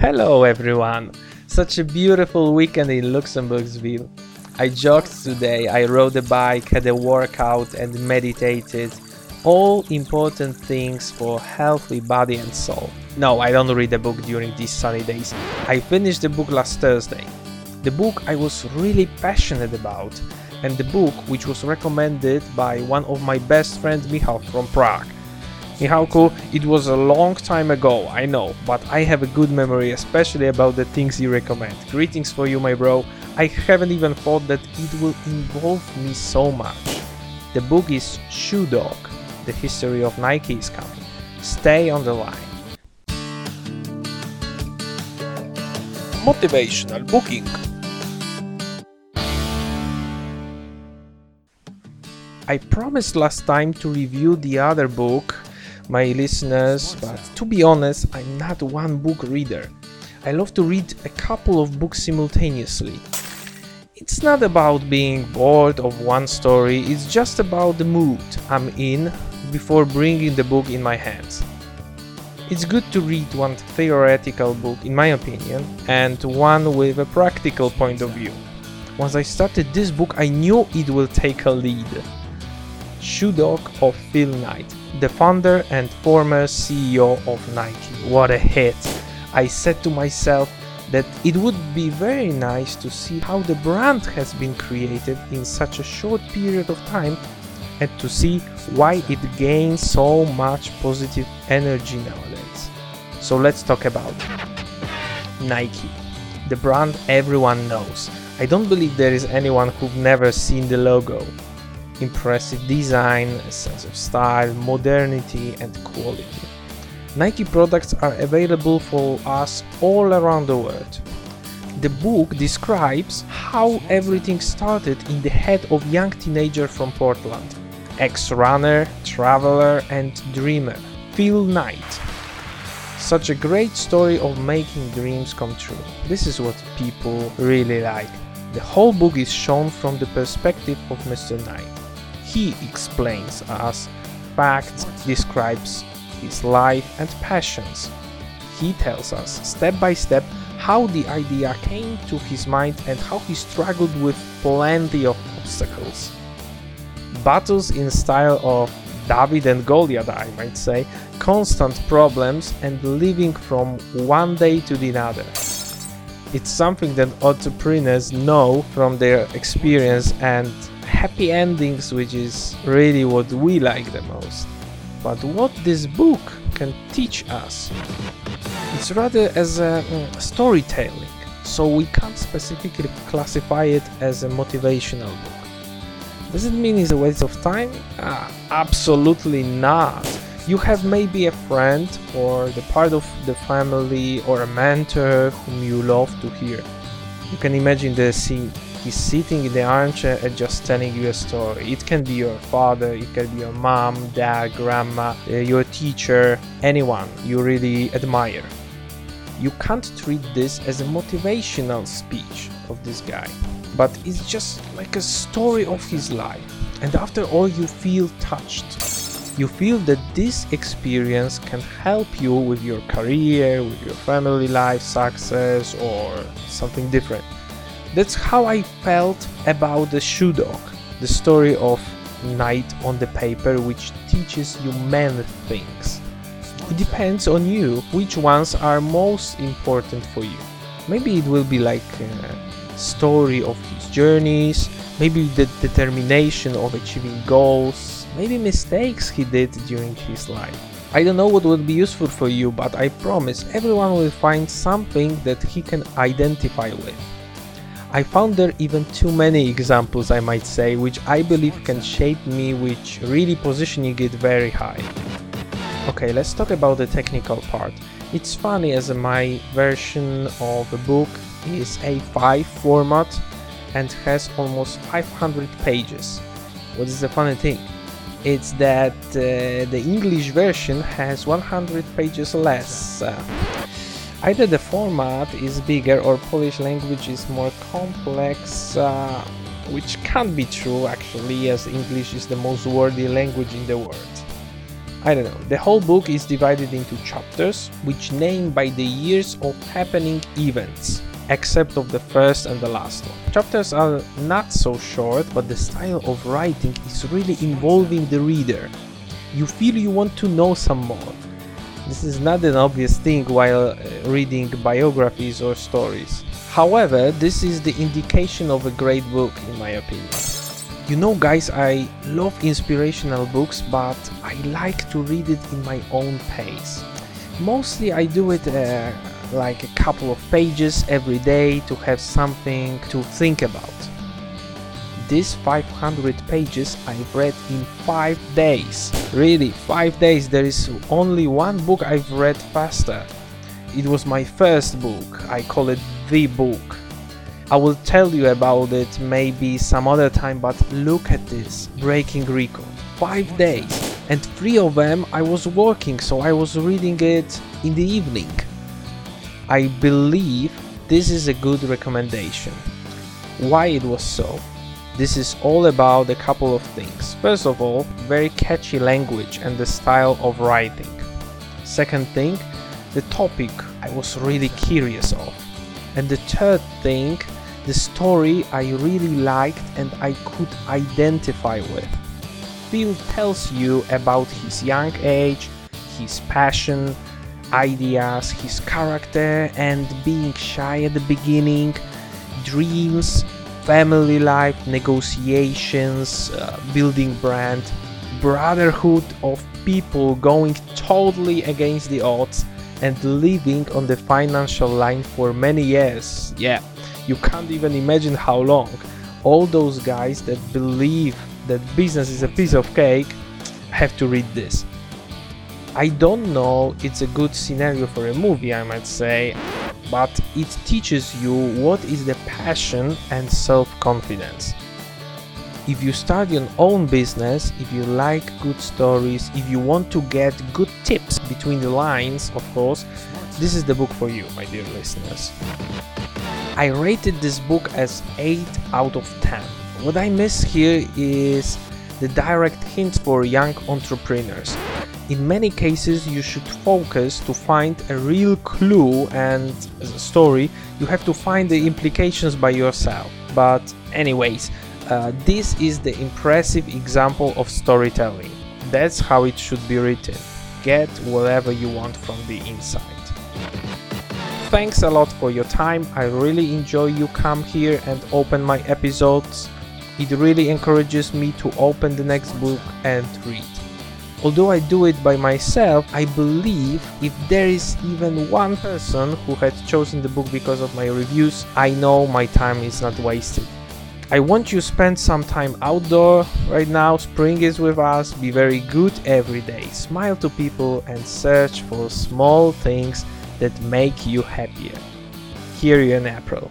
Hello everyone! Such a beautiful weekend in Luxembourgville. I jogged today, I rode a bike, had a workout and meditated. All important things for healthy body and soul. No, I don't read a book during these sunny days. I finished the book last Thursday. The book I was really passionate about and the book which was recommended by one of my best friends Michał from Prague. Michałku, it was a long time ago, I know, but I have a good memory, especially about the things you recommend. Greetings for you, my bro. I haven't even thought that it will involve me so much. The book is Shoe Dog, the history of Nike is coming. Stay on the line. Motivational booking. I promised last time to review the other book, my listeners, but to be honest, I'm not one book reader. I love to read a couple of books simultaneously. It's not about being bored of one story, it's just about the mood I'm in before bringing the book in my hands. It's good to read one theoretical book, in my opinion, and one with a practical point of view. Once I started this book, I knew it will take a lead. Shoe Dog of Phil Knight, the founder and former CEO of Nike. What a hit! I said to myself that it would be very nice to see how the brand has been created in such a short period of time and to see why it gains so much positive energy nowadays. So let's talk about Nike, the brand everyone knows. I don't believe there is anyone who've never seen the logo impressive design, a sense of style, modernity, and quality. Nike products are available for us all around the world. The book describes how everything started in the head of young teenager from Portland, ex-runner, traveler, and dreamer, Phil Knight. Such a great story of making dreams come true. This is what people really like. The whole book is shown from the perspective of Mr. Knight. He explains us facts, describes his life and passions. He tells us step by step how the idea came to his mind and how he struggled with plenty of obstacles. Battles in style of David and Goliath, I might say, constant problems and living from one day to the other. It's something that entrepreneurs know from their experience and happy endings, which is really what we like the most. But what this book can teach us, it's rather as a mm, storytelling, so we can't specifically classify it as a motivational book. Does it mean it's a waste of time? Ah, absolutely not. You have maybe a friend or the part of the family or a mentor whom you love to hear. You can imagine the scene. He's sitting in the armchair and just telling you a story. It can be your father, it can be your mom, dad, grandma, uh, your teacher, anyone you really admire. You can't treat this as a motivational speech of this guy but it's just like a story of his life. And after all, you feel touched. You feel that this experience can help you with your career, with your family life, success, or something different. That's how I felt about the shoe dog, the story of Knight on the paper, which teaches you many things. It depends on you which ones are most important for you. Maybe it will be like a story of his journeys, maybe the determination of achieving goals, maybe mistakes he did during his life. I don't know what would be useful for you, but I promise everyone will find something that he can identify with. I found there even too many examples, I might say, which I believe can shape me, which really positioning it very high. Okay, let's talk about the technical part. It's funny as my version of the book is A5 format and has almost 500 pages. What is the funny thing? It's that uh, the English version has 100 pages less. Uh, either the format is bigger or Polish language is more complex, uh, which can't be true actually, as English is the most wordy language in the world. I don't know. The whole book is divided into chapters, which name by the years of happening events, except of the first and the last one. Chapters are not so short, but the style of writing is really involving the reader. You feel you want to know some more. This is not an obvious thing while uh, reading biographies or stories. However, this is the indication of a great book, in my opinion. You know, guys, I love inspirational books, but I like to read it in my own pace. Mostly, I do it uh, like a couple of pages every day to have something to think about. These 500 pages I've read in 5 days. Really, 5 days. There is only one book I've read faster. It was my first book. I call it The Book. I will tell you about it maybe some other time, but look at this breaking record. 5 days. And 3 of them I was working, so I was reading it in the evening. I believe this is a good recommendation. Why it was so? This is all about a couple of things. First of all, very catchy language and the style of writing. Second thing, the topic I was really curious of. And the third thing, the story I really liked and I could identify with. Phil tells you about his young age, his passion, ideas, his character, and being shy at the beginning, dreams, family life, negotiations, uh, building brand, brotherhood of people going totally against the odds and living on the financial line for many years. Yeah, you can't even imagine how long. All those guys that believe that business is a piece of cake have to read this. I don't know it's a good scenario for a movie, I might say, but it teaches you what is the passion and self confidence. If you start your own business, if you like good stories, if you want to get good tips between the lines, of course, this is the book for you, my dear listeners. I rated this book as 8 out of 10. What I miss here is the direct hints for young entrepreneurs. In many cases, you should focus to find a real clue and story, you have to find the implications by yourself. But, anyways, uh, this is the impressive example of storytelling. That's how it should be written. Get whatever you want from the inside. Thanks a lot for your time. I really enjoy you come here and open my episodes. It really encourages me to open the next book and read. Although I do it by myself, I believe if there is even one person who had chosen the book because of my reviews, I know my time is not wasted. I want you to spend some time outdoor right now. Spring is with us. Be very good every day. Smile to people and search for small things that make you happier. Hear you in April.